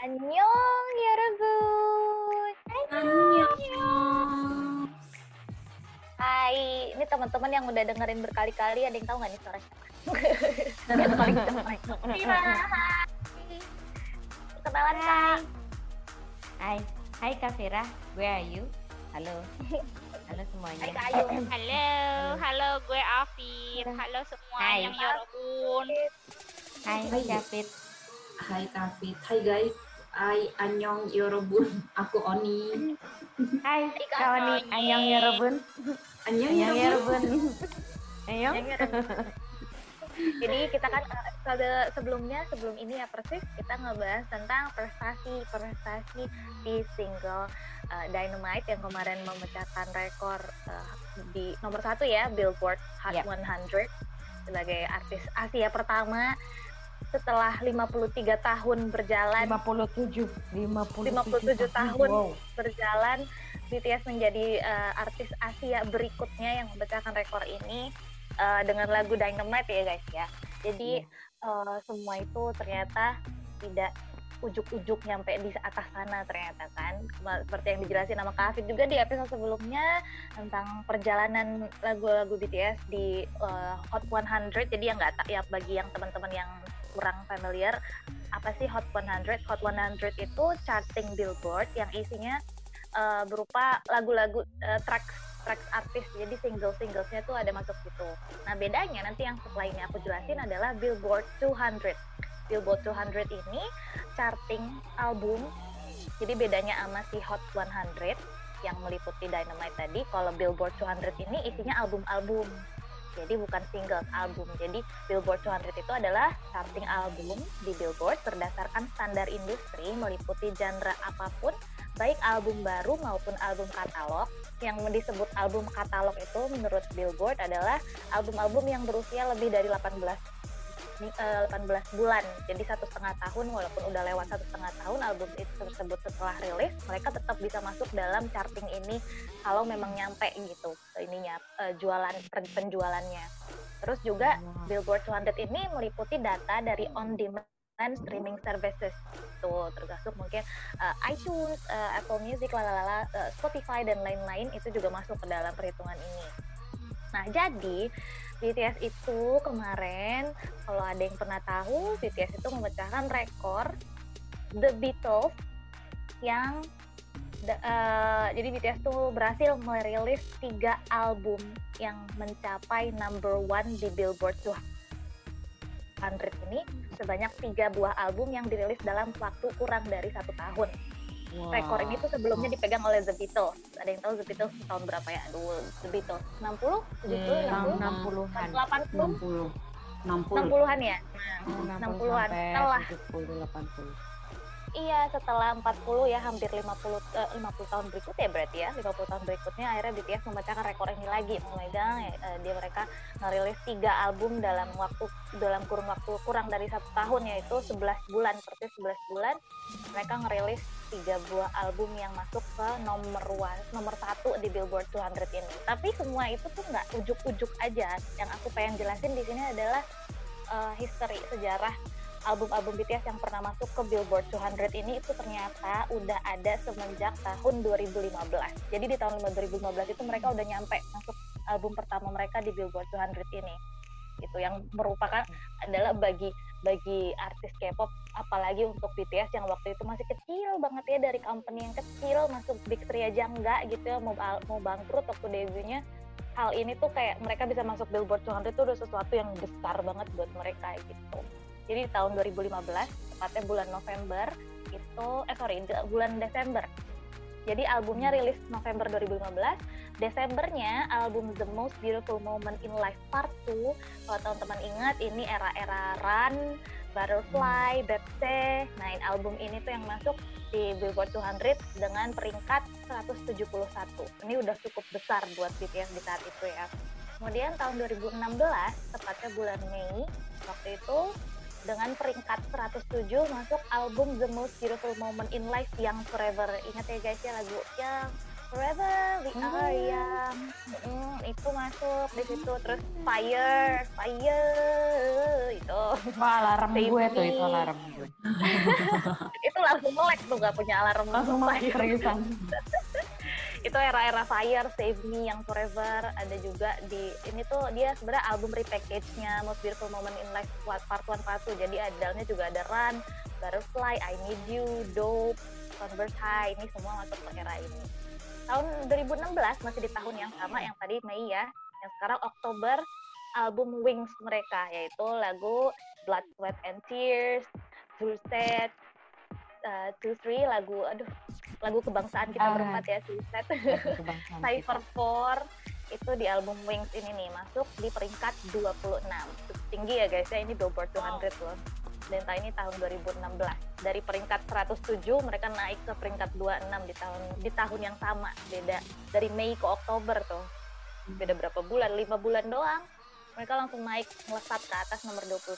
Annyeong, ya Yorobun. Annyeong. Hai, ini teman-teman yang udah dengerin berkali-kali, ada yang tahu nggak nih suara siapa? yang paling jelek. Kenalan Kak. Hai. Hai Kak Fira, gue Ayu. Halo. Halo semuanya. Hai Kak Ayu. Halo. Halo, gue Afif. Halo semua Hai. yang Yorobun. Hai, Hai Kak Fit. Hai Kak Hai guys. Hai Anyong Yorobun. Aku Oni. Hai, Kak Tony. Anyong Yorobun. Anyong Yorobun. Anyong. Jadi kita kan eh, episode sebelumnya sebelum ini ya persis kita ngebahas tentang prestasi prestasi di single eh, Dynamite yang kemarin memecahkan rekor eh, di nomor satu ya Billboard Hot Yep. 100 sebagai artis Asia pertama setelah 53 tahun berjalan 57, 57, 57 tahun. Wow. berjalan BTS menjadi eh, artis Asia berikutnya yang memecahkan rekor ini eh, dengan lagu Dynamite ya guys ya. Jadi eh, semua itu ternyata tidak ujuk-ujuk nyampe di atas sana ternyata kan seperti yang dijelasin sama Kak Afid juga di episode sebelumnya tentang perjalanan lagu-lagu BTS di eh, Hot 100 jadi yang nggak tak ya bagi yang teman-teman yang kurang familiar apa sih Hot 100 Hot 100 itu charting Billboard yang isinya eh, berupa lagu-lagu eh, tracks tracks artis. Jadi single singlesnya tuh ada masuk situ. Nah bedanya nanti yang ini aku jelasin adalah Billboard 200 Billboard 200 ini charting album. Jadi bedanya sama si Hot 100 yang meliputi Dynamite tadi kalau Billboard 200 ini isinya album-album jadi bukan single album. Jadi Billboard 200 itu adalah charting album di Billboard berdasarkan standar industri meliputi genre apa pun baik album baru maupun album katalog. Yang disebut album katalog itu menurut Billboard adalah album-album yang berusia lebih dari 18 ni- eh, 18 bulan. Jadi satu setengah tahun walaupun udah lewat satu setengah tahun album itu tersebut setelah rilis mereka tetap bisa masuk dalam charting ini kalau memang nyampe gitu ininya eh, jualan pen- penjualannya. Terus juga Billboard 200 ini meliputi data dari on demand streaming services. Tuh termasuk mungkin uh, iTunes, uh, Apple Music, lalala, uh, Spotify dan lain-lain itu juga masuk ke dalam perhitungan ini. Nah jadi BTS itu kemarin kalau ada yang pernah tahu BTS itu memecahkan rekor The Beatles yang da- uh, jadi BTS tuh berhasil merilis tiga album yang mencapai number one di Billboard 200 ini sebanyak tiga buah album yang dirilis dalam waktu kurang dari satu tahun. Rekor ini tuh sebelumnya dipegang oleh The Beatles. Ada yang tahu The Beatles tahun berapa ya? Aduh, The Beatles 60, 70, Tahun 60, 60-an. 80, 60. 60. 60-an ya? Hmm, 60-an. sampai Setelah 70, 80. Iya, setelah 40 ya hampir 50 eh, 50 tahun berikutnya berarti ya. 50 tahun berikutnya akhirnya BTS memecahkan rekor ini lagi, memegang ya, eh, dia mereka ngerilis tiga album dalam waktu dalam kurun waktu kurang dari satu tahun yaitu 11 bulan, persis 11 bulan mereka ngerilis tiga buah album yang masuk ke nomor wa- nomor satu di Billboard 200 ini. Tapi semua itu tuh nggak ujuk-ujuk aja. Yang aku pengen jelasin di sini adalah eh, history sejarah album-album BTS yang pernah masuk ke Billboard 200 ini itu ternyata udah ada semenjak tahun 2015. Jadi di tahun 2015 itu mereka udah nyampe masuk album pertama mereka di Billboard 200 ini. Itu yang merupakan adalah bagi bagi artis K-pop apalagi untuk BTS yang waktu itu masih kecil banget ya dari company yang kecil masuk Big Three aja enggak gitu ya mau mau bangkrut waktu debutnya hal ini tuh kayak mereka bisa masuk Billboard 200 itu udah sesuatu yang besar banget buat mereka gitu. Jadi di tahun 2015, tepatnya bulan November itu eh sorry bulan Desember. Jadi albumnya rilis November 2015. Desembernya album The Most Beautiful Moment in Life Part 2. Kalau teman-teman ingat ini era-era Run, Butterfly, Bebse. Nah, album ini tuh yang masuk di Billboard 200 dengan peringkat 171. Ini udah cukup besar buat BTS di saat itu ya. Kemudian tahun 2016, tepatnya bulan Mei, waktu itu dengan peringkat 107 masuk album The Most Beautiful Moment in Life yang Forever. Ingat ya guys ya lagu yang Forever We Are Young. Mm, itu masuk di situ terus Fire, Fire itu. Wah, alarm Save gue tuh itu alarm gue. itu langsung melek tuh gak punya alarm langsung melek seriusan itu era-era Fire, Save Me, yang Forever, ada juga di ini tuh dia sebenarnya album repackage-nya Most Beautiful Moment in Life Part 1 Part 2. Jadi adalnya juga ada Run, Butterfly, I Need You, Dope, Converse High, ini semua masuk ke era ini. Tahun 2016 masih di tahun yang sama yang tadi Mei ya, yang sekarang Oktober album Wings mereka yaitu lagu Blood, Sweat and Tears, True Set, uh, Two Three lagu aduh lagu kebangsaan kita Ah. berempat ya Suicide Kebangsaan Cypher kita. 4 itu di album Wings ini nih masuk di peringkat 26 Cukup tinggi ya guys ya ini Billboard 200 loh. Dan ini tahun 2016 dari peringkat 107 mereka naik ke peringkat 26 di tahun di tahun yang sama. Beda dari Mei ke Oktober tuh. Beda berapa bulan? Lima bulan doang. Mereka langsung naik melesat ke atas nomor 26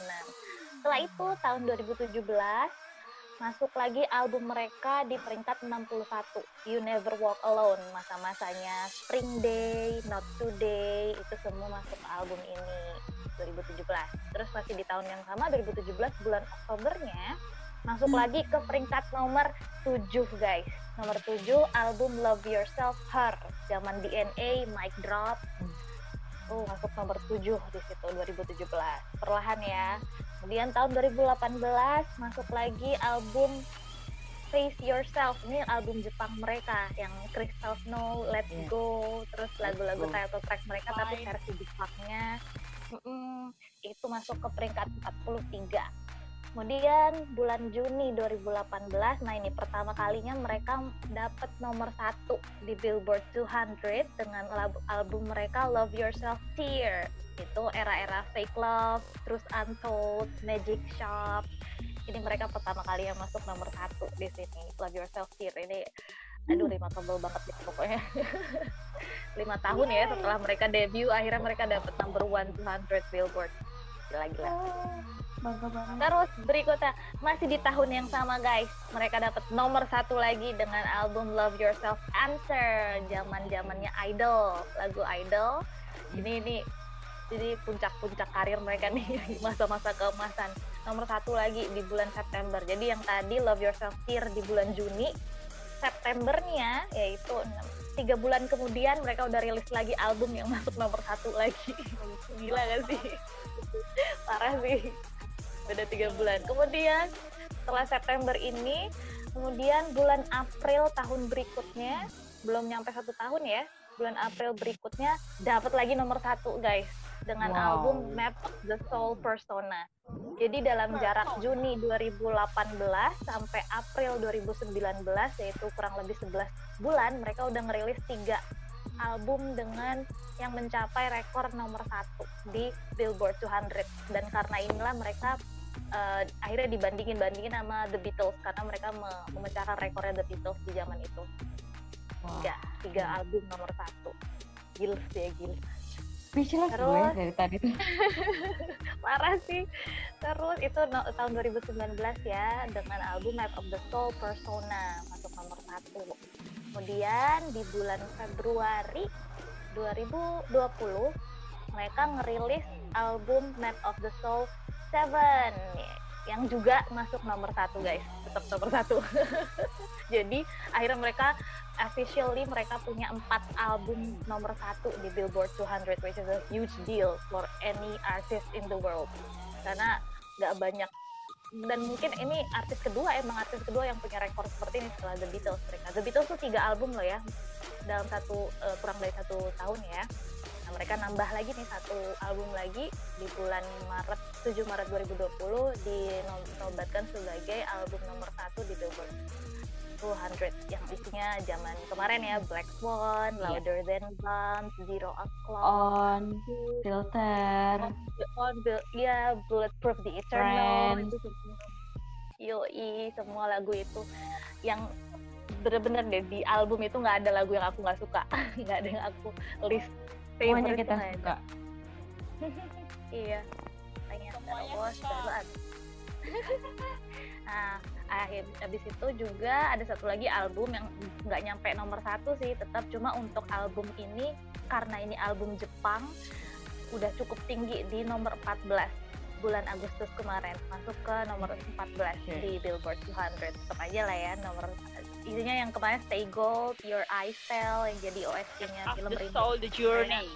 setelah itu tahun 2017 masuk lagi album mereka di peringkat 61 You Never Walk Alone masa-masanya Spring Day, Not Today itu semua masuk album ini 2017 terus masih di tahun yang sama 2017 bulan Oktobernya masuk lagi ke peringkat nomor 7 guys nomor 7 album Love Yourself Her zaman DNA Mic Drop Oh, masuk nomor 7 di situ 2017. Perlahan ya. Kemudian tahun 2018 masuk lagi album Face Yourself. Ini album Jepang mereka yang Crystal Snow, Let's Iya. Go, terus lagu-lagu title track mereka tapi versi Jepangnya. Mm-mm, itu masuk ke peringkat 43. Kemudian bulan Juni 2018, nah ini pertama kalinya mereka dapat nomor satu di Billboard 200 dengan album mereka Love Yourself Tear. Itu era-era Fake Love, terus Untold, Magic Shop. Ini mereka pertama kali yang masuk nomor satu di sini. Love Yourself Tear ini, aduh lima tebel banget ya pokoknya. lima tahun ya setelah mereka debut, akhirnya mereka dapat number one 200 Billboard. Gila-gila. Bangga banget Terus berikutnya masih di tahun yang sama guys, mereka dapat nomor satu lagi dengan album Love Yourself Answer, zaman zamannya Idol, lagu Idol. Ini ini jadi puncak-puncak karir mereka nih masa-masa keemasan. Nomor satu lagi di bulan September. Jadi yang tadi Love Yourself Tear di bulan Juni, Septembernya yaitu tiga bulan kemudian mereka udah rilis lagi album yang masuk nomor satu lagi. Gila gak sih? Parah sih beda tiga bulan. Kemudian setelah September ini, kemudian bulan April tahun berikutnya, belum nyampe satu tahun ya, bulan April berikutnya dapat lagi nomor satu guys dengan Wow. album Map of the Soul Persona. Jadi dalam jarak Juni 2018 sampai April 2019 yaitu kurang lebih 11 bulan mereka udah ngerilis tiga album dengan yang mencapai rekor nomor satu di Billboard 200 dan karena inilah mereka eh, akhirnya dibandingin bandingin sama The Beatles karena mereka me- memecahkan rekornya The Beatles di zaman itu. Wah. tiga tiga album nomor satu. Gils ya gils Speechless gue Terus- dari tadi tuh. Parah sih. Terus itu no- tahun 2019 ya dengan album Map of the Soul Persona masuk nomor satu. Kemudian di bulan Februari 2020 mereka ngerilis album Map of the Soul 7 yang juga masuk nomor satu guys. Tetap nomor satu. Jadi akhirnya mereka officially mereka punya empat album nomor satu di Billboard 200 which is a huge deal for any artist in the world. Karena nggak banyak dan mungkin ini artis kedua emang artis kedua yang punya rekor seperti ini setelah The Beatles mereka. The Beatles tuh tiga album loh ya dalam satu eh, kurang dari satu tahun ya mereka nambah lagi nih satu album lagi di bulan Maret 7 Maret 2020 dinobatkan sebagai album nomor satu di Billboard 200 yang isinya zaman kemarin ya Black Swan, Iya. Louder Than Bombs, Zero O'Clock, on filter on the ya Bulletproof the Eternal Friends. Yoi semua lagu itu yang bener-bener deh di album itu nggak ada lagu yang aku nggak suka nggak ada yang aku list semuanya favorite kita ada. suka. Iya. Tanya terus banget nah akhir habis itu juga ada satu lagi album yang nggak nyampe nomor satu sih tetap cuma untuk album ini karena ini album Jepang udah cukup tinggi di nomor 14 bulan Agustus kemarin. Masuk ke nomor 14 Oke. di Billboard 200 tetap aja lah ya nomor isinya yang kemarin Stay Gold, Your Eyes Tell yang jadi OST-nya film the Rindu soul, the journey.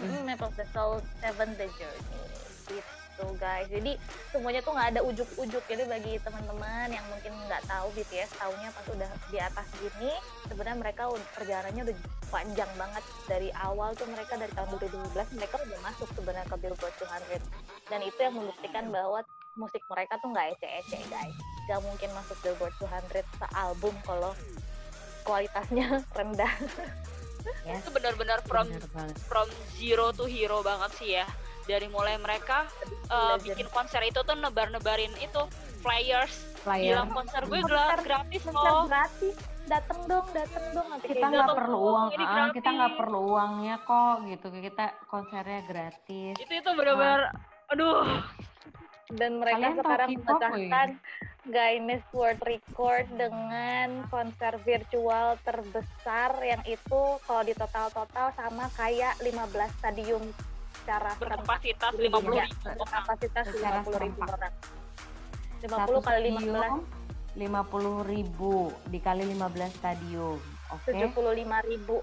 Hmm, Map of the Soul, Seven the Journey. Gitu guys. Jadi semuanya tuh nggak ada ujuk-ujuk. Jadi bagi teman-teman yang mungkin nggak tahu BTS tahunya pas udah di atas gini sebenarnya mereka perjalanannya udah panjang banget. Dari awal tuh mereka dari tahun 2012 mereka udah masuk sebenarnya ke Billboard 200 dan itu yang membuktikan bahwa musik mereka tuh nggak ece-ece guys gak mungkin masuk Billboard 200 sealbum kalau kualitasnya rendah Ya, Itu benar-benar from banget. from zero to hero banget sih ya. Dari mulai mereka uh, bikin konser itu tuh nebar-nebarin itu flyers. Player. Bilang konser gue Konser- gra- gratis konser loh. gratis dateng dong dateng dong nanti kita kayak nggak gitu. perlu "Oh, uang ah, kita nggak gratis." perlu uangnya kok gitu kita konsernya gratis Itu itu benar-benar aduh. dan mereka Kalian sekarang memecahkan Guinness World Record dengan konser virtual terbesar yang itu kalau di total-total sama kayak 15 stadium secara. Berkapasitas Iya, 50 ribu orang. kapasitas Secara 50 ribu serempak. orang. Satu 50 kali stadium, 50 ribu dikali 15 stadium oke 15 75 ribu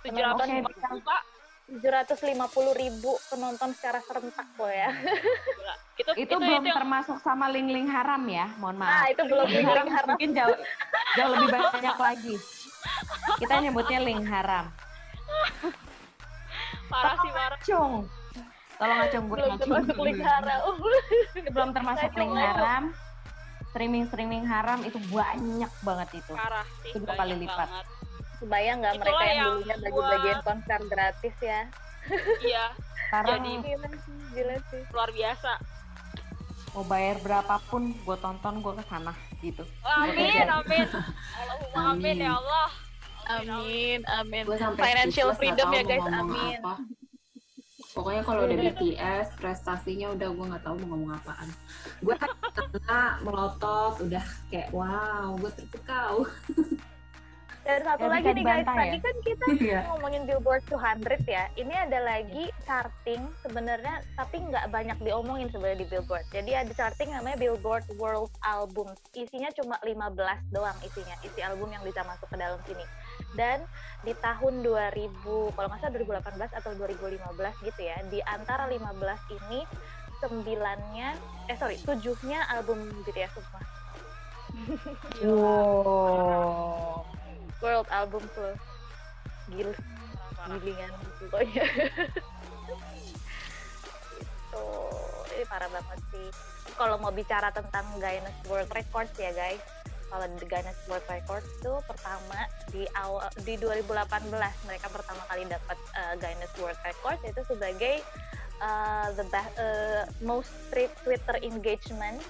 750 Oke, Pak. 750 ribu penonton secara serentak loh ya. Gila. Itu, itu, itu, belum itu yang termasuk sama ling-ling haram ya mohon Nah, maaf itu belum ling haram haram. mungkin jauh jauh lebih banyak lagi kita nyebutnya ling haram parah sih parah. cung tolong acung gue Belum ngacung termasuk link haram. Belum termasuk link haram streaming streaming haram itu banyak banget itu Parah sih. Itu dua banyak kali lipat. banget. Kebayang nggak mereka yang yang dulunya buat- bagi-bagian konser gratis ya? Iya, sekarang Jadi- Gila sih, gila sih. luar biasa. mau bayar berapapun gue tonton gue ke sana gitu Amin, amin. Allahumma amin Amin. ya Allah. Amin, amin. Gue sampai Financial freedom ya tahu guys, mau ngomong amin. apa. Pokoknya kalau udah BTS prestasinya udah gue nggak tahu mau ngomong apaan. Gue karena melotot udah kayak wow gue terpukau. Dan satu Nggak lagi nih guys, dibantah tadi ya? kan kita Iya. ngomongin Billboard 200 ya. Ini ada lagi charting sebenarnya tapi nggak banyak diomongin sebenarnya di Billboard. Jadi ada charting namanya Billboard World Albums. Isinya cuma 15 doang isinya, isi album yang bisa masuk ke dalam sini. Dan di tahun 2000, kalau nggak salah 2018 atau 2015 gitu ya, di antara 15 ini sembilannya, eh sorry, tujuhnya album BTS semua. wow World album. Gila. Parah. gilingan pokoknya itu ini parah banget sih kalau mau bicara tentang Guinness World Records ya guys kalau di Guinness World Records itu pertama di awal di 2018 mereka pertama kali dapat uh, Guinness World Records itu sebagai uh, the uh, most tri- Twitter engagement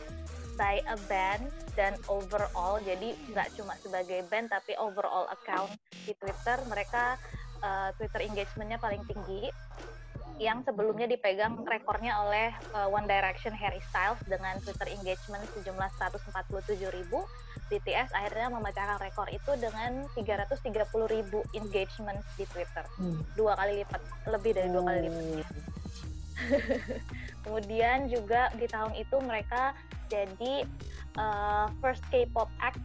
by a band dan overall jadi nggak cuma sebagai band tapi overall account di Twitter mereka uh, Twitter engagementnya paling tinggi. Yang sebelumnya dipegang rekornya oleh uh, One Direction Harry Styles dengan Twitter engagement sejumlah 147 ribu. BTS akhirnya memecahkan rekor itu dengan 330 ribu engagement di Twitter. Hmm. dua kali lipat lebih dari dua kali lipat. Kemudian juga di tahun itu mereka jadi uh, first K-pop act,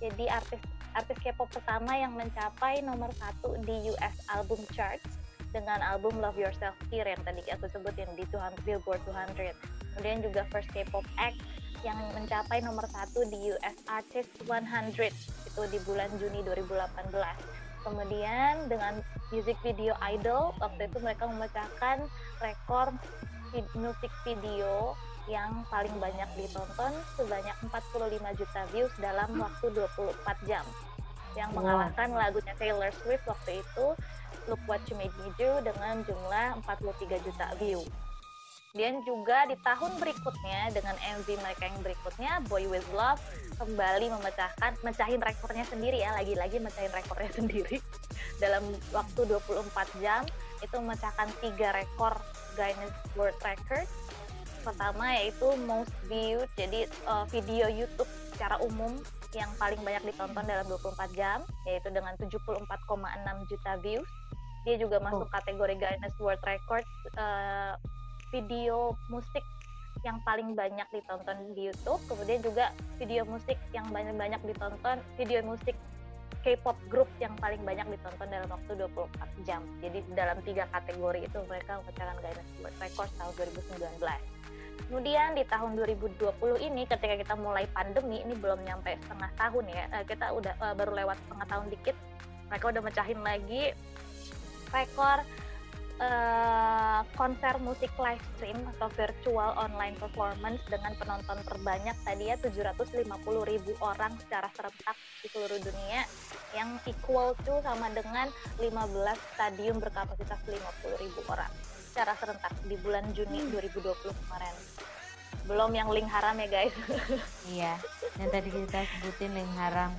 jadi artis artis K-pop pertama yang mencapai nomor satu di US album charts dengan album Love Yourself Here yang tadi aku sebutin di 200, Billboard 200. Kemudian juga first K-pop act yang mencapai nomor satu di US Artist 100 itu di bulan Juni 2018. Kemudian dengan music video Idol waktu itu mereka memecahkan rekor musik video yang paling banyak ditonton sebanyak 45 juta views dalam waktu 24 jam yang Wow. mengalahkan lagunya Taylor Swift waktu itu Look What You Made Me Do dengan jumlah 43 juta view. Dan juga di tahun berikutnya dengan MV mereka yang berikutnya Boy With Love kembali memecahkan mecahin rekornya sendiri ya lagi-lagi mecahin rekornya sendiri dalam waktu 24 jam itu memecahkan tiga rekor Guinness World Record pertama yaitu most viewed jadi uh, video YouTube secara umum yang paling banyak ditonton dalam 24 jam yaitu dengan 74,6 juta views dia juga masuk kategori Guinness World Record uh, video musik yang paling banyak ditonton di YouTube, kemudian juga video musik yang banyak-banyak ditonton, video musik K-pop group yang paling banyak ditonton dalam waktu 24 jam. Jadi dalam tiga kategori itu mereka memecahkan Guinness World Record tahun 2019. Kemudian di tahun 2020 ini ketika kita mulai pandemi ini belum nyampe setengah tahun ya, eh, kita udah eh, baru lewat setengah tahun dikit, mereka udah mecahin lagi rekor eh, konser musik live stream atau virtual online performance dengan penonton terbanyak tadi ya 750 ribu orang secara serentak di seluruh dunia yang equal to sama dengan 15 stadium berkapasitas 50 ribu orang secara serentak di bulan Juni 2020 kemarin. Belum yang link haram ya guys. Iya, yang tadi kita sebutin link haram.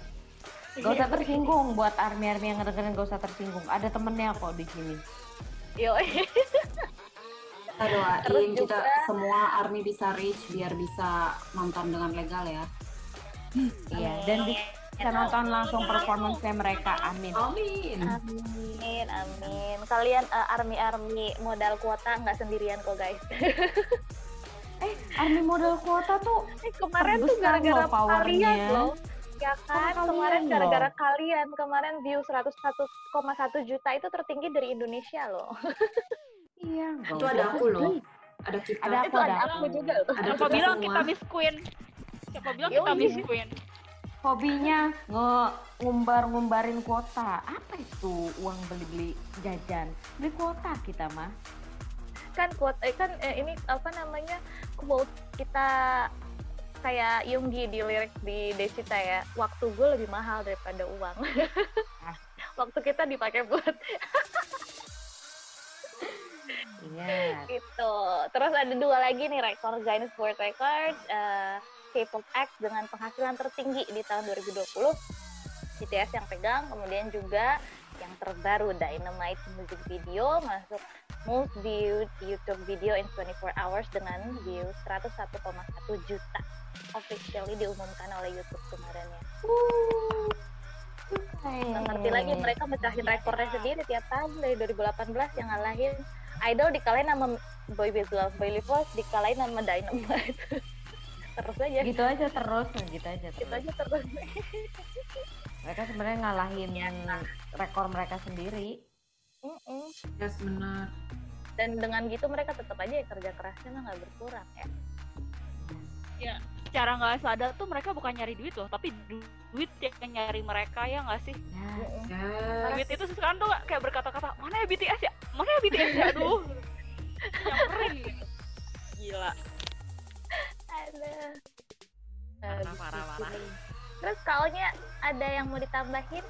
Gak usah tersinggung buat army-army yang ngedengerin gak usah tersinggung. Ada temennya kok di sini. Yo, Kita doain kita juga- semua army bisa reach biar bisa nonton dengan legal ya. Iya, dan bisa nonton langsung performance-nya mereka. Amin. Amin. amin, amin. Kalian eh, army-army modal kuota nggak sendirian kok guys. Army modal kuota tuh Eh, kemarin tuh Terbesar gara-gara kalian loh. Ya kan, Kalian kemarin gara-gara kalian, kemarin view 101,1 juta itu tertinggi dari Indonesia loh. iya. Itu ada aku loh. Ada kita. Ada aku, itu ada ada aku aku. juga loh. Ada Siapa kita bilang kita Miss Queen? Siapa bilang Yoi. kita Miss Queen? Hobinya ngumbar-ngumbarin kuota. Apa itu uang beli-beli jajan? Beli kuota kita mah. Kan quote eh, kan eh, ini apa namanya? quote kita kayak Yunggi di lirik di Desita ya. Waktu gue lebih mahal daripada uang. Ah. Waktu kita dipakai buat Iya. gitu. Terus ada dua lagi nih rekor Guinness World Record eh, K-pop X dengan penghasilan tertinggi di tahun 2020. BTS yang pegang, kemudian juga yang terbaru Dynamite Music Video masuk most viewed YouTube video in 24 hours dengan view 101,1 juta. Officially diumumkan oleh YouTube kemarin ya. Nggak ngerti lagi mereka mecahin rekornya sendiri tiap tahun dari 2018 yang ngalahin Idol dikalahin sama Boy With Love, Boy With Love dikalahin sama Dynamite. terus aja, Gitu aja terus, gitu aja gitu terus. aja terus. Mereka sebenarnya ngalahin rekor mereka sendiri. Mm-mm. Yes, benar. Dan dengan gitu mereka tetap aja ya kerja kerasnya mah nggak berkurang ya. Secara nggak sadar tuh mereka bukan nyari duit loh, tapi du- duit yang nyari mereka ya nggak sih? Nah. Yes. Duit itu sekarang tuh kayak berkata-kata, mana ya BTS ya? Mana ya BTS ya? Aduh. Nyamperin. Gila. Ada. Parah, parah, parah. Terus kaunya ada yang mau ditambahin?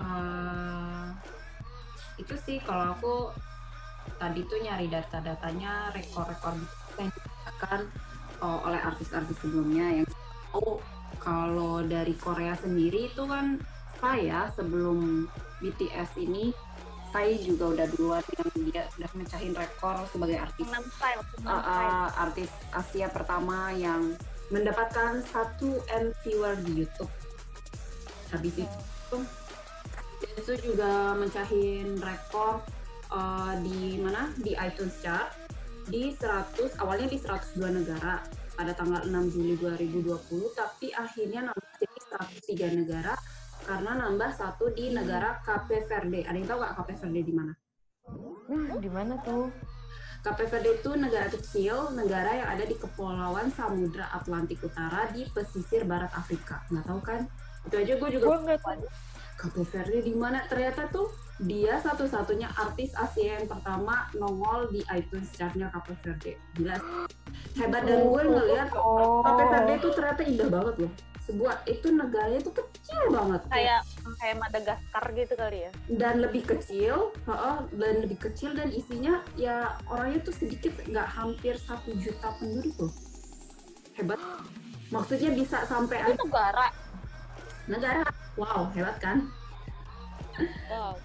Eh, itu sih kalau aku tadi tuh nyari data-datanya rekor-rekor yang dilakukan oh, oleh artis-artis sebelumnya yang tahu kalau dari Korea sendiri itu kan saya sebelum BTS ini saya juga udah duluan yang dia udah mecahin rekor sebagai artis. File, uh, uh, artis Asia pertama yang mendapatkan 1 M viewer di YouTube. Habis itu itu juga mencahin rekor uh, di mana? Di iTunes Chart. Di 100 awalnya di 102 negara pada tanggal 6 Juli 2020 tapi akhirnya nambah jadi 103 negara karena nambah satu di negara Cape Verde. Ada yang tahu nggak Cape Verde di mana? nah di mana tuh? Cape Verde itu negara kecil, negara yang ada di kepulauan Samudra Atlantik Utara di pesisir barat Afrika. Nggak tahu kan? Itu aja gue juga nggak tahu. Cape Verde di mana? Ternyata tuh dia satu-satunya artis Asia yang pertama nongol di iTunes chartnya Cape Verde. Gila. Hebat dan gue ngeliat Oh. Cape Verde itu ternyata indah banget loh. Sebuah itu negaranya tuh kecil banget. Kayak kayak Madagaskar gitu kali ya. dan lebih kecil, heeh, dan lebih kecil dan isinya ya orangnya tuh sedikit nggak hampir satu juta penduduk loh. Hebat. Maksudnya bisa sampai Itu negara. negara. Wow, hebat kan? Wow.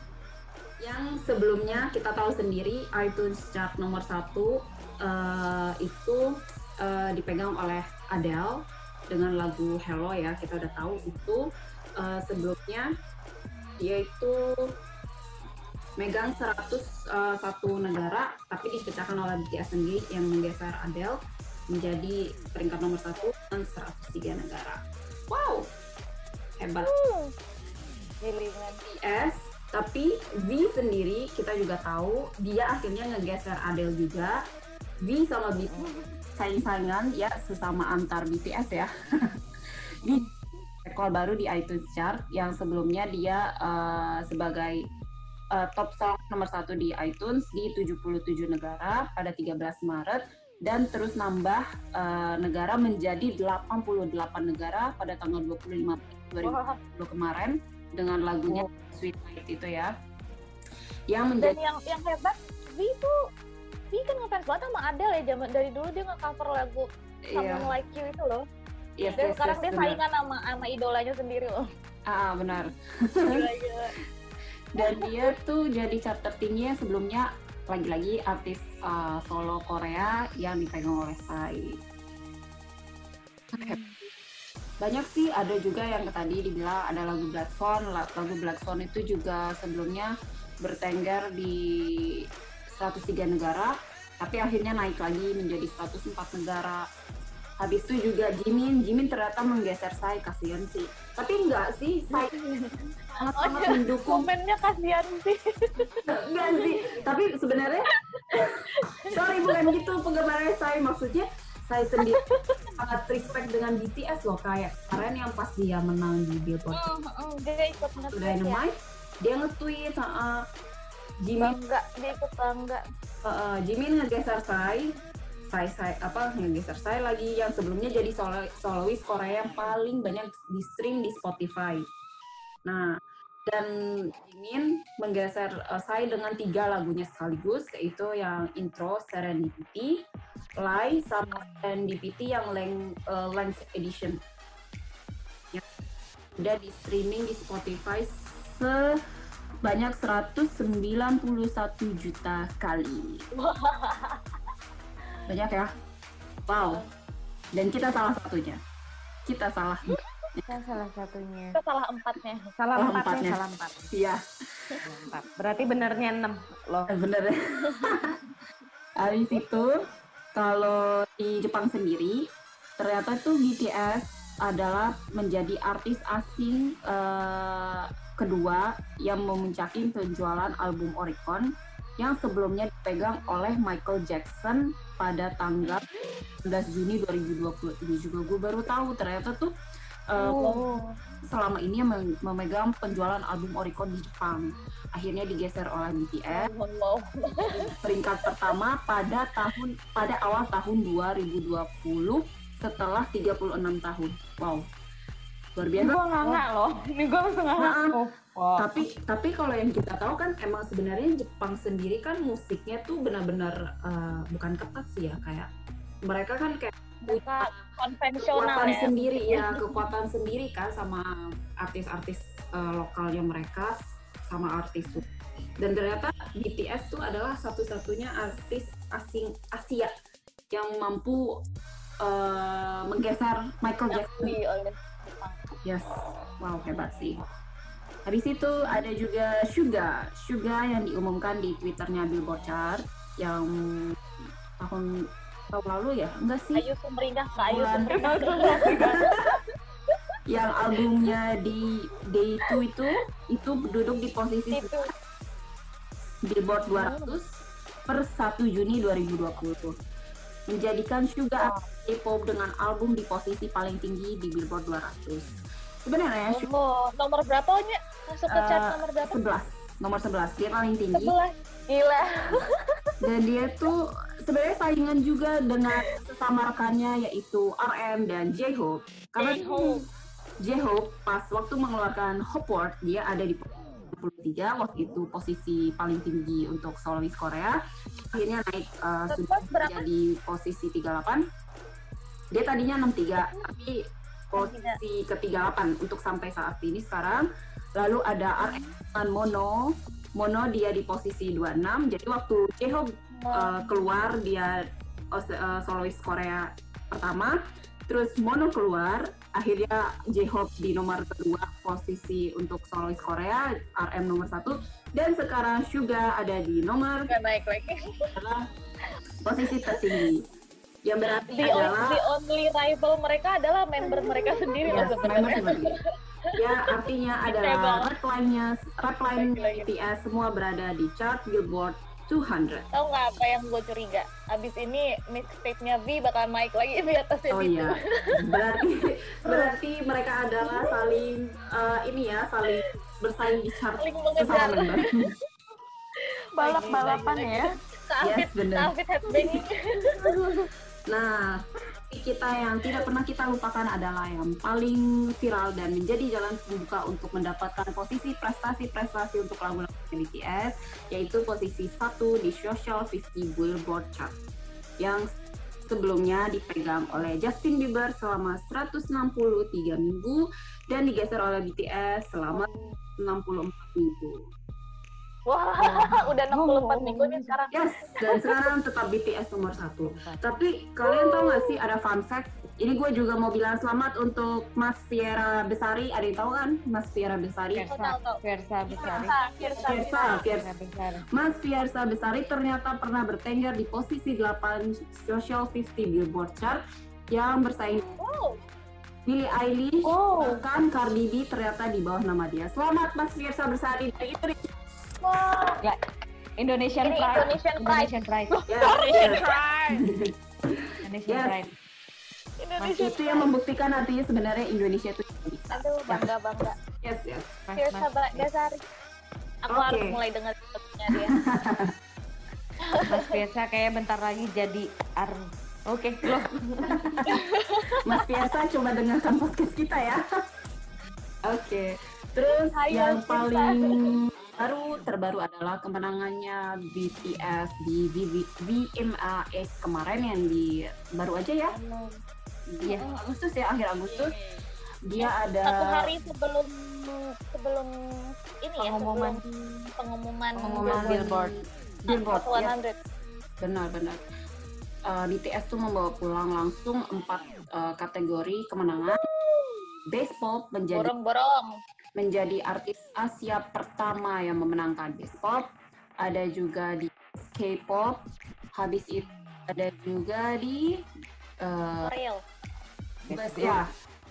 Yang sebelumnya kita tahu sendiri iTunes chart nomor satu eh, itu eh, dipegang oleh Adele dengan lagu Hello ya kita udah tahu itu eh, sebelumnya dia itu megang 101 negara, tapi dipecahkan oleh BTS sendiri yang menggeser Adele menjadi peringkat nomor satu dan 103 negara. Wow, hebat. Uh. BTS, tapi V sendiri kita juga tahu dia akhirnya ngegeser Adele juga. V sama BTS saing-saingan ya sesama antar BTS ya. di rekor baru di iTunes Chart yang sebelumnya dia uh, sebagai uh, top song nomor satu di iTunes di 77 negara pada 13 Maret dan terus nambah uh, negara menjadi 88 negara pada tanggal 25 Wah. 2020 kemarin dengan lagunya Sweet Night itu ya. Yang Dan menjadi yang yang hebat, V itu V kan ngefans banget sama Adele ya zaman dari dulu dia nge-cover lagu iya, Someone Like You itu loh. yes, Dan yes, sekarang yes, dia benar. saingan sama sama idolanya sendiri loh. Ah, benar. Gila, gila. Dan dia tuh jadi chart tertinggi yang sebelumnya lagi-lagi artis uh, solo Korea yang dipegang oleh Psy. Banyak sih, ada juga yang tadi dibilang ada lagu Black Swan. La- Lagu Black Swan itu juga sebelumnya bertengger di 103 negara, tapi akhirnya naik lagi menjadi 104 negara. Habis itu juga Jimin, Jimin ternyata menggeser Psy, kasihan sih. Tapi enggak sih, Psy sangat-sangat mendukung Komennya kasihan sih. Enggak sih, tapi sebenarnya sorry bukan gitu penggemarnya saya maksudnya saya sendiri sangat respect dengan BTS loh kayak kemarin yang pas dia menang di Billboard Hmm, hmm, dia ikut ya. Dynamite dia nge-tweet uh, Jimin Bangga, dia ikut bangga. uh, Jimin ngegeser saya saya saya apa ngegeser saya lagi yang sebelumnya jadi solo, solois Korea yang paling banyak di stream di Spotify. Nah, dan Jimin menggeser uh, saya dengan tiga lagunya sekaligus yaitu yang intro Serendipity, Lie sama Serendipity yang length, uh, length edition. Ya. Udah di streaming di Spotify sebanyak 191 juta kali. Banyak ya? Wow. Dan kita salah satunya. Kita salah. Kan salah satunya. Itu salah empatnya. Salah Salah empatnya, empatnya. salah empat. Iya. Empat. Berarti benernya enam loh. bener ya. Habis itu kalau di Jepang sendiri ternyata tuh BTS adalah menjadi artis asing eh, kedua yang memuncaki penjualan album Oricon yang sebelumnya dipegang oleh Michael Jackson pada tanggal 11 Juni 2020 ini juga gue baru tahu ternyata tuh Oh. selama ini yang mem- memegang penjualan album Oricon di Jepang akhirnya digeser oleh BTS peringkat pertama pada tahun pada awal tahun 2020 setelah 36 tahun. Wow. Luar biasa. gue nggak loh. Ini gue langsung nggak Maaf. ngaku. Oh. Tapi tapi kalau yang kita tahu kan emang sebenarnya Jepang sendiri kan musiknya tuh benar-benar eh, bukan ketat sih ya kayak mereka kan kayak Mereka konvensional kekuatan ya. sendiri ya kekuatan sendiri kan sama artis-artis eh, lokalnya mereka sama artis tuh. Dan ternyata BTS tuh adalah satu-satunya artis asing Asia yang mampu eh, menggeser Michael Jackson. Yes, wow hebat sih. Habis itu ada juga Suga, Suga yang diumumkan di twitternya Billboard Chart yang tahun tahun lalu ya, enggak sih? Ayu Kak Ayu. Sumringah. yang albumnya di Day 2 itu itu duduk di posisi Itu Billboard 200 per 1 Juni 2020 menjadikan Suga K-pop dengan album di posisi paling tinggi di Billboard 200 sebenarnya Suga Oh, nomor berapa Nya? Masuk ke chart eh, nomor berapa? 11 nomor 11 dia paling tinggi Sebelas. Gila. dan dia tuh sebenarnya saingan juga dengan sesama rekannya yaitu RM dan J-Hope karena J-Hope. J-Hope pas waktu mengeluarkan Hopeward dia ada di 23 waktu itu posisi paling tinggi untuk solois Korea. Akhirnya naik uh, sudah berapa? jadi posisi 38 dia tadinya 63 tapi posisi ke 38 untuk sampai saat ini sekarang. Lalu ada RM dengan Mono. Mono dia di posisi 26 jadi waktu J-Hope uh, keluar dia uh, solois Korea pertama. Terus Mono keluar akhirnya J-Hope di nomor kedua posisi untuk solois Korea RM nomor satu dan sekarang Suga ada di nomor Nggak naik lagi. adalah posisi tertinggi yang berarti The, adalah the only rival mereka adalah member mereka sendiri Yes, sebenarnya. Ya, artinya adalah Table. rap line-nya, rap line Lagi-lagi. BTS semua berada di chart Billboard 200. Tahu nggak apa yang gue curiga? Abis ini mixtape-nya V bakal naik lagi di atasnya Oh gitu. iya, berarti berarti mereka adalah saling eh, ini ya, saling bersaing di chart Saling sesama mengejar. member. balap-balapan ya Yes, headbanging. Nah, kita yang tidak pernah kita lupakan adalah yang paling viral dan menjadi jalan pembuka untuk mendapatkan posisi prestasi-prestasi untuk lagu-lagu BTS, yaitu posisi satu di Social 50 Billboard Chart, yang sebelumnya dipegang oleh Justin Bieber selama 163 minggu dan digeser oleh BTS selama 64 minggu. Wah, udah 64 minggu nih sekarang. Yes, dan sekarang tetap BTS nomor satu. Tapi kalian tahu nggak sih ada fun fact? Ini gue juga mau bilang selamat untuk Mas Fiera Besari. Ada yang tahu kan Mas Fiera Besari? Versa Besari Fiersa. Fiersa. Mas Fiersa Besari ternyata pernah bertengger di posisi 8 Social 50 Billboard Chart yang bersaing Wow, Billie Eilish, Oh. bahkan Cardi B ternyata di bawah nama dia. Selamat Mas Fiersa Besari wow. Ya Indonesian Ini Pride Indonesian Pride. Indonesian Pride Yes, yes. Indonesian Yes. Pride Indonesia. Itu yang membuktikan artinya sebenarnya Indonesia itu bisa. Aduh, bangga bangga. Yes, yes. Mas, mas, Dasari. Aku Oke. harus mulai dengar lagunya dia. mas Versa kayak bentar lagi jadi ARM oke loh Mas Piasa coba dengarkan podcast kita ya. Oke. Terus Ayo, yang Cinta. paling baru terbaru adalah kemenangannya BTS di VMAS kemarin yang di baru aja ya. Di Iya. Agustus ya, akhir Agustus. Dia ada Satu hari sebelum sebelum ini ya, Pengumuman. sebelum pengumuman, pengumuman Billboard. Billboard. Yes. 100. Benar-benar. Uh, BTS tuh membawa pulang langsung empat uh, kategori kemenangan. Pop menjadi Borong-borong. Menjadi artis Asia pertama yang memenangkan Best Pop. Ada juga di K-pop. Habis itu ada juga di uh, Real. Best, ya,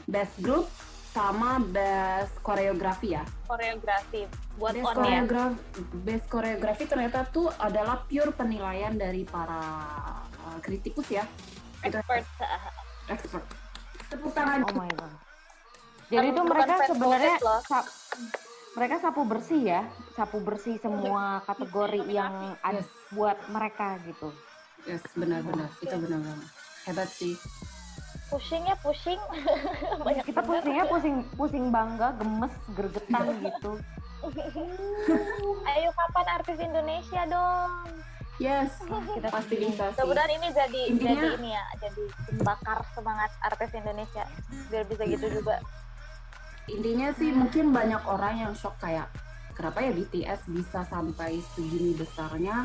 Best Group sama Best Koreografi ya. Koreografi. Buat Best on ya. Best Koreografi ternyata tuh adalah pure penilaian dari para uh, kritikus ya. Itu Expert. expert. Tepuk tangan. oh my god jadi itu mereka sebenarnya votes loh. sa- mereka sapu bersih ya sapu bersih semua kategori yang ada Yes. buat mereka gitu Yes, benar-benar. Itu benar-benar. Hebat sih. Pushingnya pushing. Banyak kita bener. pusingnya pusing pusing bangga gemes gergetan gitu Ayo kapan artis Indonesia dong? Yes, kita pasti bisa sih. Mudah-mudahan ini jadi Intinya- jadi ini ya, jadi bakar semangat artis Indonesia biar bisa gitu juga. Intinya sih mungkin banyak orang yang shock kayak kenapa ya BTS bisa sampai segini besarnya.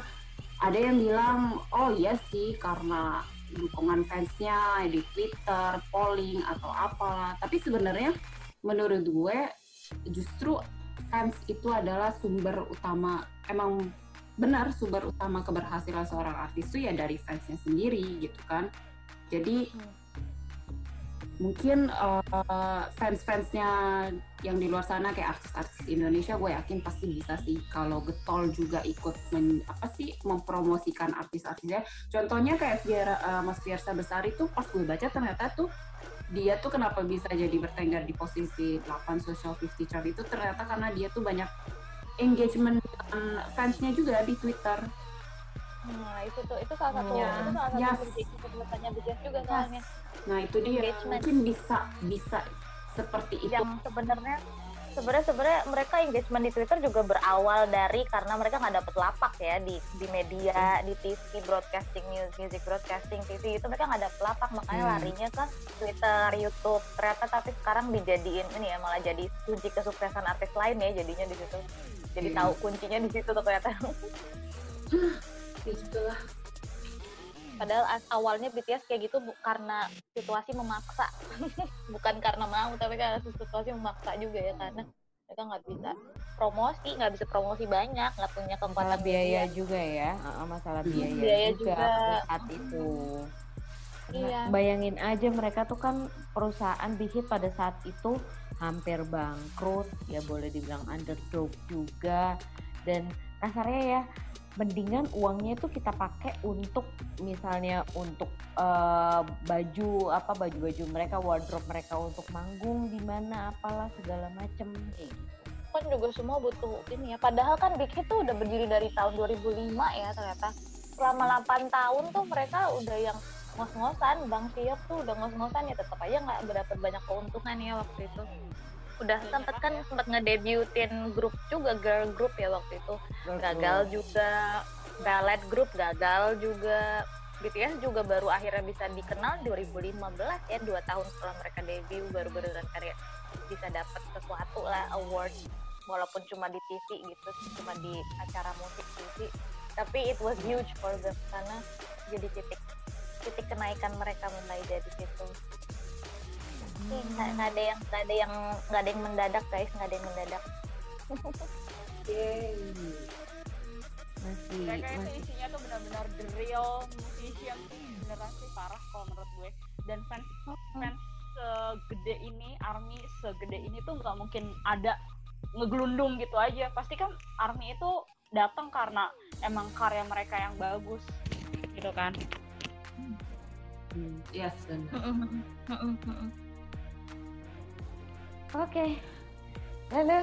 Ada yang bilang, oh iya sih karena dukungan fansnya di Twitter, polling atau apalah. Tapi sebenarnya menurut gue justru fans itu adalah sumber utama emang benar sumber utama keberhasilan seorang artis itu ya dari fansnya sendiri gitu kan. Jadi mungkin eh, fans-fansnya yang di luar sana kayak artis-artis Indonesia gue yakin pasti bisa sih kalau getol juga ikut men, apa sih mempromosikan artis-artisnya. Contohnya kayak Fiera, eh, Mas Fiersa Besari tuh pas gue baca ternyata tuh dia tuh kenapa bisa jadi bertengger di posisi 8 social 50 chart itu? Ternyata karena dia tuh banyak engagement fansnya juga di Twitter Nah, itu tuh itu salah satu Ya, itu salah satu yes. BTS juga soalnya. nah itu dia Engagement. mungkin bisa bisa seperti itu Yang sebenarnya sebenarnya sebenarnya mereka engagement di Twitter juga berawal dari karena mereka nggak dapet lapak ya di di media di TV broadcasting news music broadcasting TV itu mereka nggak dapet lapak makanya Hmm. larinya ke Twitter YouTube ternyata tapi sekarang dijadiin ini ya malah jadi kunci kesuksesan artis lain ya jadinya di situ jadi Iya. tahu kuncinya di situ tuh ternyata Ya, gitulah padahal as- awalnya BTS kayak gitu bu- karena situasi memaksa bukan karena mau tapi karena situasi memaksa juga ya karena mereka nggak bisa promosi nggak bisa promosi banyak nggak punya masalah kekuatan biaya media. juga ya masalah biaya, Biaya juga, juga. saat itu Karena Iya. bayangin aja mereka tuh kan perusahaan Big Hit pada saat itu hampir bangkrut ya boleh dibilang underdog juga dan kasarnya ya mendingan uangnya itu kita pakai untuk misalnya untuk eh, baju apa baju-baju mereka wardrobe mereka untuk manggung di mana apalah segala macem kayak gitu. kan juga semua butuh ini ya. Padahal kan Big Hit tuh udah berdiri dari tahun 2005 ya ternyata. Selama 8 tahun tuh mereka udah yang ngos-ngosan. Bang Siok tuh udah ngos-ngosan ya tetap aja nggak berdapat banyak keuntungan ya waktu itu udah sempet kan sempet ngedebutin grup juga girl group ya waktu itu. Gagal juga ballet group gagal juga BTS juga baru akhirnya bisa dikenal 2015 ya dua tahun setelah mereka debut baru beneran karya bisa dapat sesuatu lah award walaupun cuma di TV gitu cuma di acara musik TV tapi it was huge for them karena jadi titik titik kenaikan mereka mulai dari situ nggak nggak ada yang nggak ada yang nggak ada yang mendadak guys. Nggak ada yang mendadak. Yeay. masih mereka itu masih. isinya tuh benar-benar the real musician sih beneran sih parah kalau menurut gue. Dan fans fans segede ini army segede ini tuh nggak mungkin ada ngegelundung gitu aja. Pasti kan army itu datang karena emang karya mereka yang bagus gitu kan? Hmm, Yes, benar. Oke. Lalu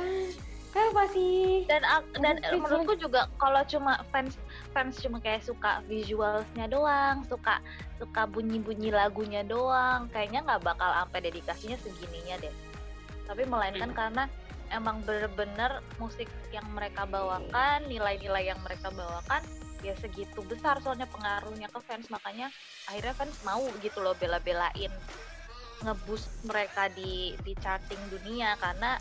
kan masih dan dan Speechless. menurutku juga kalau cuma fans fans cuma kayak suka visualsnya doang suka suka bunyi bunyi lagunya doang kayaknya nggak bakal sampai dedikasinya segininya deh. Tapi melainkan karena emang bener-bener musik yang mereka bawakan nilai-nilai yang mereka bawakan ya segitu besar soalnya pengaruhnya ke fans. Makanya akhirnya fans mau gitu loh bela-belain ngeboost mereka di di charting dunia karena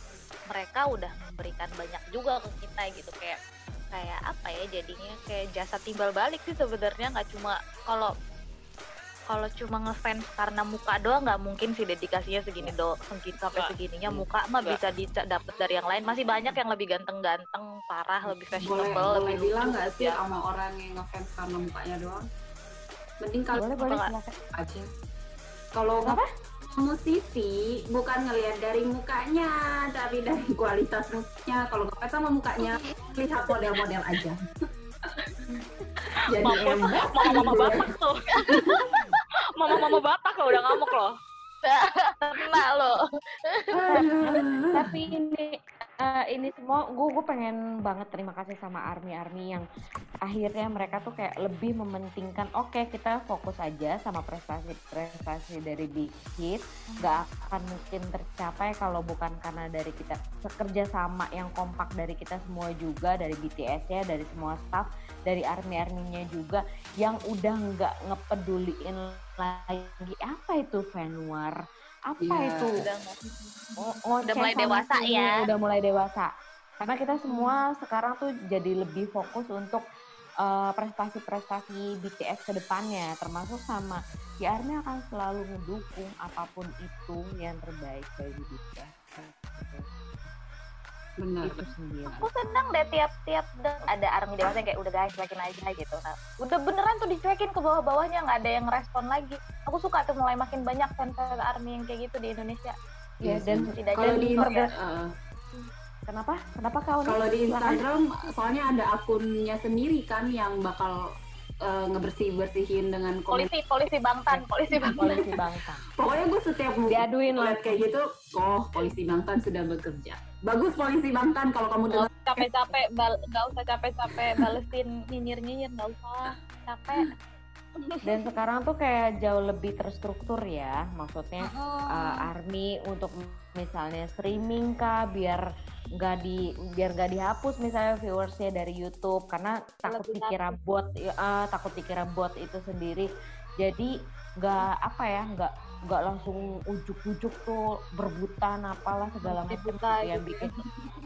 mereka udah memberikan banyak juga ke kita gitu kayak kayak apa ya jadinya kayak jasa timbal balik sih sebenarnya nggak cuma kalau kalau cuma ngefans karena muka doang nggak mungkin sih dedikasinya segini do segini sampai segininya muka mah bisa didapat dari yang lain masih banyak yang lebih ganteng-ganteng parah lebih Boleh, fashionable boleh lebih bilang lucu nggak sih ya. sama orang yang ngefans karena mukanya doang? Mending kalau boleh boleh aja. Kalau Apa? Musisi bukan ngelihat dari mukanya, tapi dari kualitas musiknya. Kalau ngefans sama mukanya, lihat model-model aja. Jadi mama-mama gitu ya. batak tuh mama-mama batak loh udah ngamuk loh Aduh. tapi ini eh, ini semua gue gue pengen banget terima kasih sama army army yang akhirnya mereka tuh kayak lebih mementingkan oke kita fokus aja sama prestasi prestasi dari big hit. Nggak akan mungkin tercapai kalau bukan karena dari kita bekerja sama yang kompak dari kita semua juga dari BTS ya dari semua staff dari army arminya juga yang udah nggak ngepeduliin lagi apa itu fan war apa Iya. itu? Udah Ngo- ngoceh Udah mulai dewasa sini, ya. udah mulai dewasa. Karena kita semua sekarang tuh jadi lebih fokus untuk eh, prestasi-prestasi BTS ke depannya. Termasuk sama ya Army akan selalu mendukung apa pun itu yang terbaik bagi BTS Benar. itu sendiri. Aku senang deh tiap-tiap ada army dewasa yang kayak udah guys cuekin aja gitu nah, udah beneran tuh dicuekin ke bawah-bawahnya nggak ada yang respon lagi. Aku suka tuh mulai makin banyak fans army yang kayak gitu di Indonesia. Ya Iya dan setidaknya Kalau di ya. eh, kenapa? Kenapa kau kalau di. Instagram soalnya ada akunnya sendiri kan yang bakal eh, ngebersih bersihin dengan komen. polisi polisi bangtan polisi bangtan polisi bangsa Pokoknya gue setiap diaduin lihat lah kayak gitu, oh polisi Bangtan sudah bekerja. Bagus polisi Bangtan kalau kamu dengar. usah capek-capek bal- nggak usah capek-capek balesin nyinyir-nyinyir nggak usah capek dan sekarang tuh kayak jauh lebih terstruktur ya. Maksudnya uh, army untuk misalnya streaming kah biar nggak di biar nggak dihapus misalnya viewersnya dari YouTube. Karena takut Lebih dikira bot uh, takut dikira bot itu sendiri. Jadi nggak apa ya nggak nggak langsung ujuk-ujuk tuh berbutan apalah segala macam gitu Buta yang gitu bikin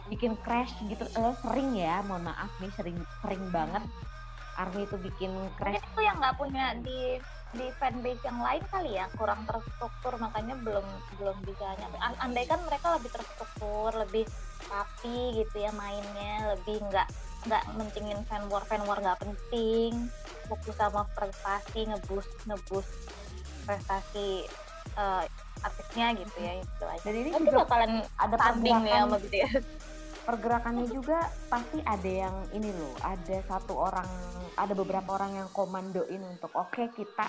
bikin crash gitu. Eh, sering ya mohon maaf nih sering sering banget Army itu bikin mungkin crash itu yang nggak punya di di fanbase yang lain kali ya? Kurang terstruktur makanya belum belum bisa nyampe. An- andai kan mereka lebih terstruktur lebih rapi gitu ya mainnya lebih nggak nggak mentingin fan war fan war nggak penting. Fokus sama prestasi ngebus ngebus prestasi eh, artisnya gitu ya itu aja. Dan ini Nanti juga bakalan ada tanding pergerakan sama BTS pergerakannya juga pasti ada yang ini loh ada satu orang ada beberapa orang yang komandoin untuk oke kita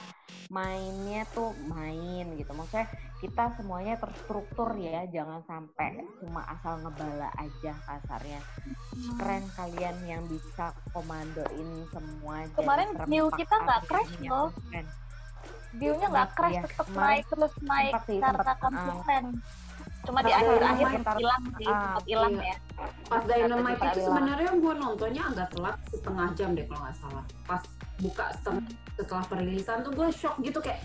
mainnya tuh main gitu. Maksudnya kita semuanya terstruktur ya jangan sampai cuma asal ngebala aja kasarnya. Keren kalian yang bisa komandoin semua Kemarin view kita nggak crash loh. view-nya nggak Iya, crash tetap naik terus naik sih, sempat, uh, konsisten cuma di akhir-akhir sempat hilang sih ah, sempat hilang iya. ya Pas Dynamite itu sebenarnya gue nontonnya agak telat setengah jam deh kalau nggak salah. Pas buka setengah setelah perilisan tuh gue shock gitu kayak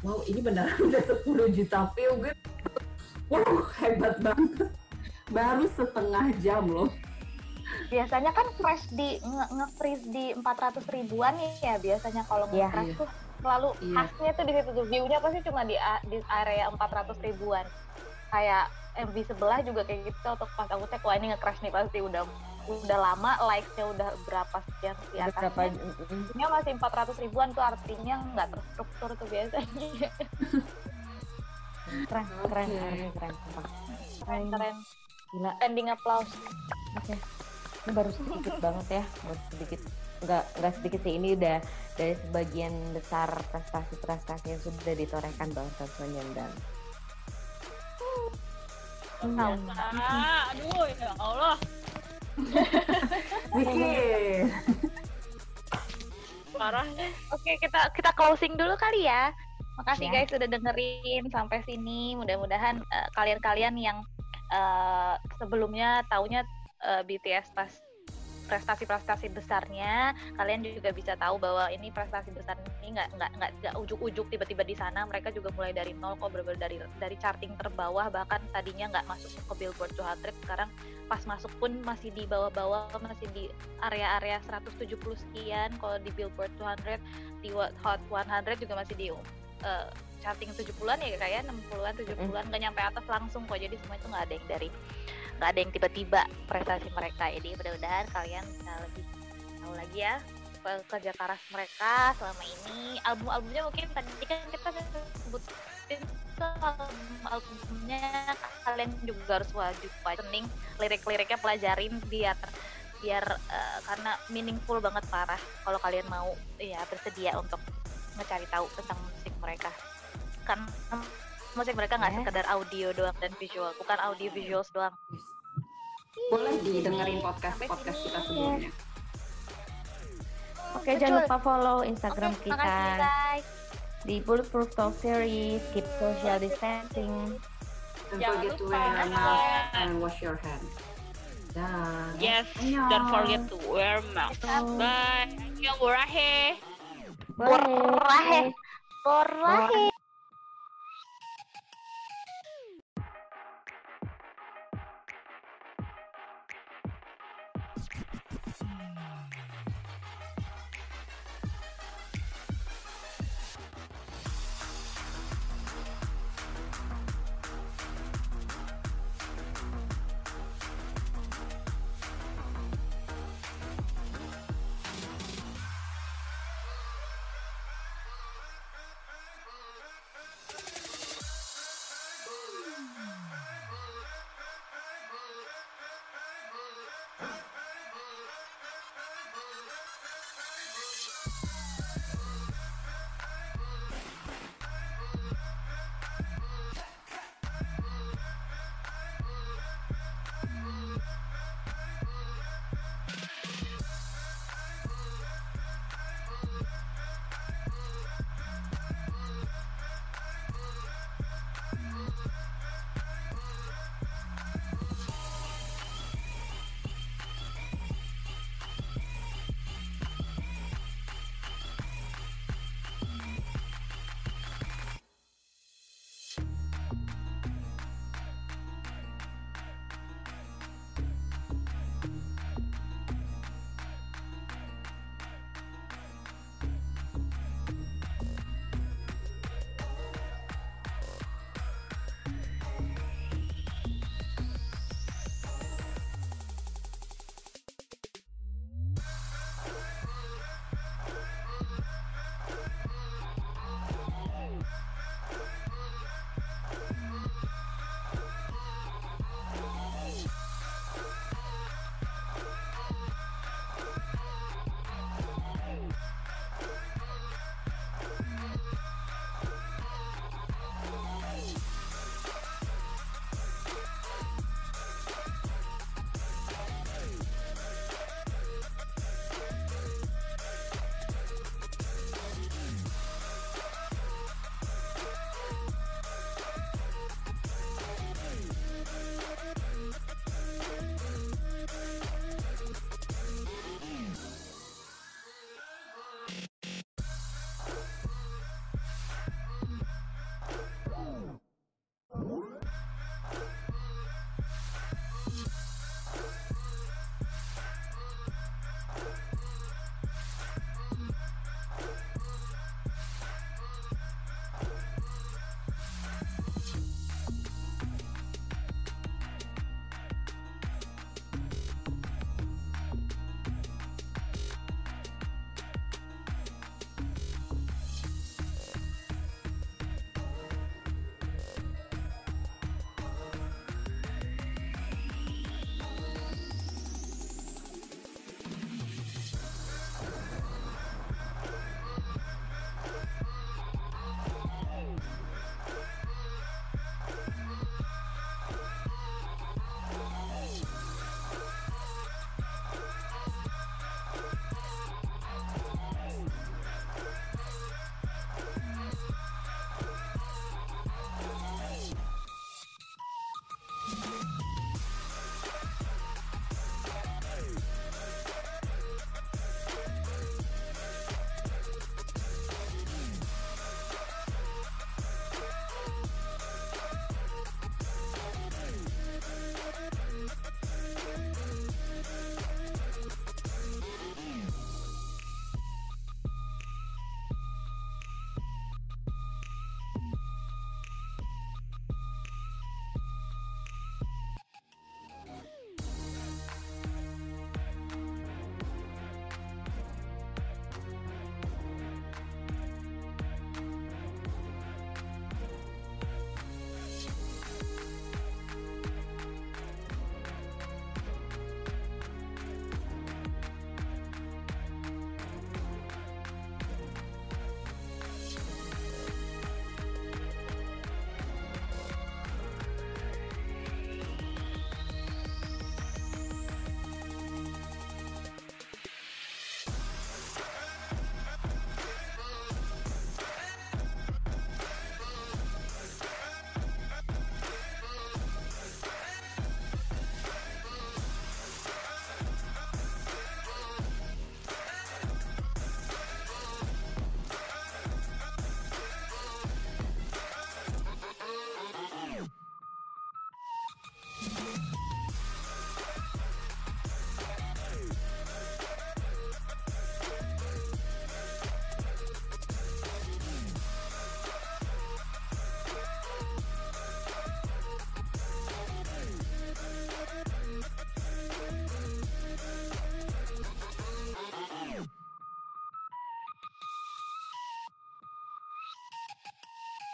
wow ini beneran udah 10 juta view gue. Wow hebat banget. Baru setengah jam loh. biasanya kan crash di nge- nge-freeze di 400 ribuan ya biasanya kalau Iya. nge-crash Iya. tuh selalu Iya. khasnya tuh di situ tuh view-nya pasti cuma di di area 400 ribuan kayak MV sebelah juga kayak gitu untuk pas aku cek wah ini nge-crash nih pasti udah udah lama like-nya udah berapa sekian di berapa atasnya. View-nya masih 400 ribuan tuh artinya nggak terstruktur tuh biasanya keren keren Oke. Army keren sumpah. keren keren gila standing applause Oke. Ini baru sedikit banget ya, baru sedikit. Enggak enggak sedikit sih ini udah dari sebagian besar prestasi-prestasi yang sudah ditorehkan bangsa Sonyeondan. Ah, aduh ya Allah. Zikir. Parah. Oke, kita kita closing dulu kali ya. Makasih Ya. guys sudah dengerin sampai sini. Mudah-mudahan eh, kalian-kalian yang eh, sebelumnya taunya eh, BTS pas prestasi-prestasi besarnya, kalian juga bisa tahu bahwa ini prestasi besar ini nggak nggak nggak nggak ujuk-ujuk tiba-tiba di sana. Mereka juga mulai dari nol kok, bener dari dari charting terbawah bahkan tadinya nggak masuk ke Billboard 200 sekarang pas masuk pun masih di bawah-bawah masih di area-area 170 sekian kalau di Billboard 200 di Hot 100 juga masih di uh, charting 70-an ya kayak 60-an 70-an nggak nyampe atas langsung kok jadi semua itu nggak ada yang dari nggak ada yang tiba-tiba prestasi mereka. Jadi mudah-mudahan kalian bisa lebih tahu lagi ya kerja keras mereka selama ini. Album-albumnya mungkin tadi kan kita sebutin album-albumnya kalian juga harus wajib listening lirik-liriknya pelajarin biar biar eh, karena meaningful banget parah. Kalau kalian mau ya bersedia untuk mencari tahu tentang musik mereka. Kan musik mereka nggak Yes. sekedar audio doang dan visual bukan audio visuals doang Boleh didengerin podcast Sampai podcast sini. kita sebelumnya. Oke, jangan lupa follow Instagram Oke, kita makasih guys di Bulletproof Talk Series, keep social distancing. Don't Jangan forget to wear a mask and wash your hands. Dah. Yes, Annyeong. don't forget to wear mask. Bye. Yang murah Borahe Borahe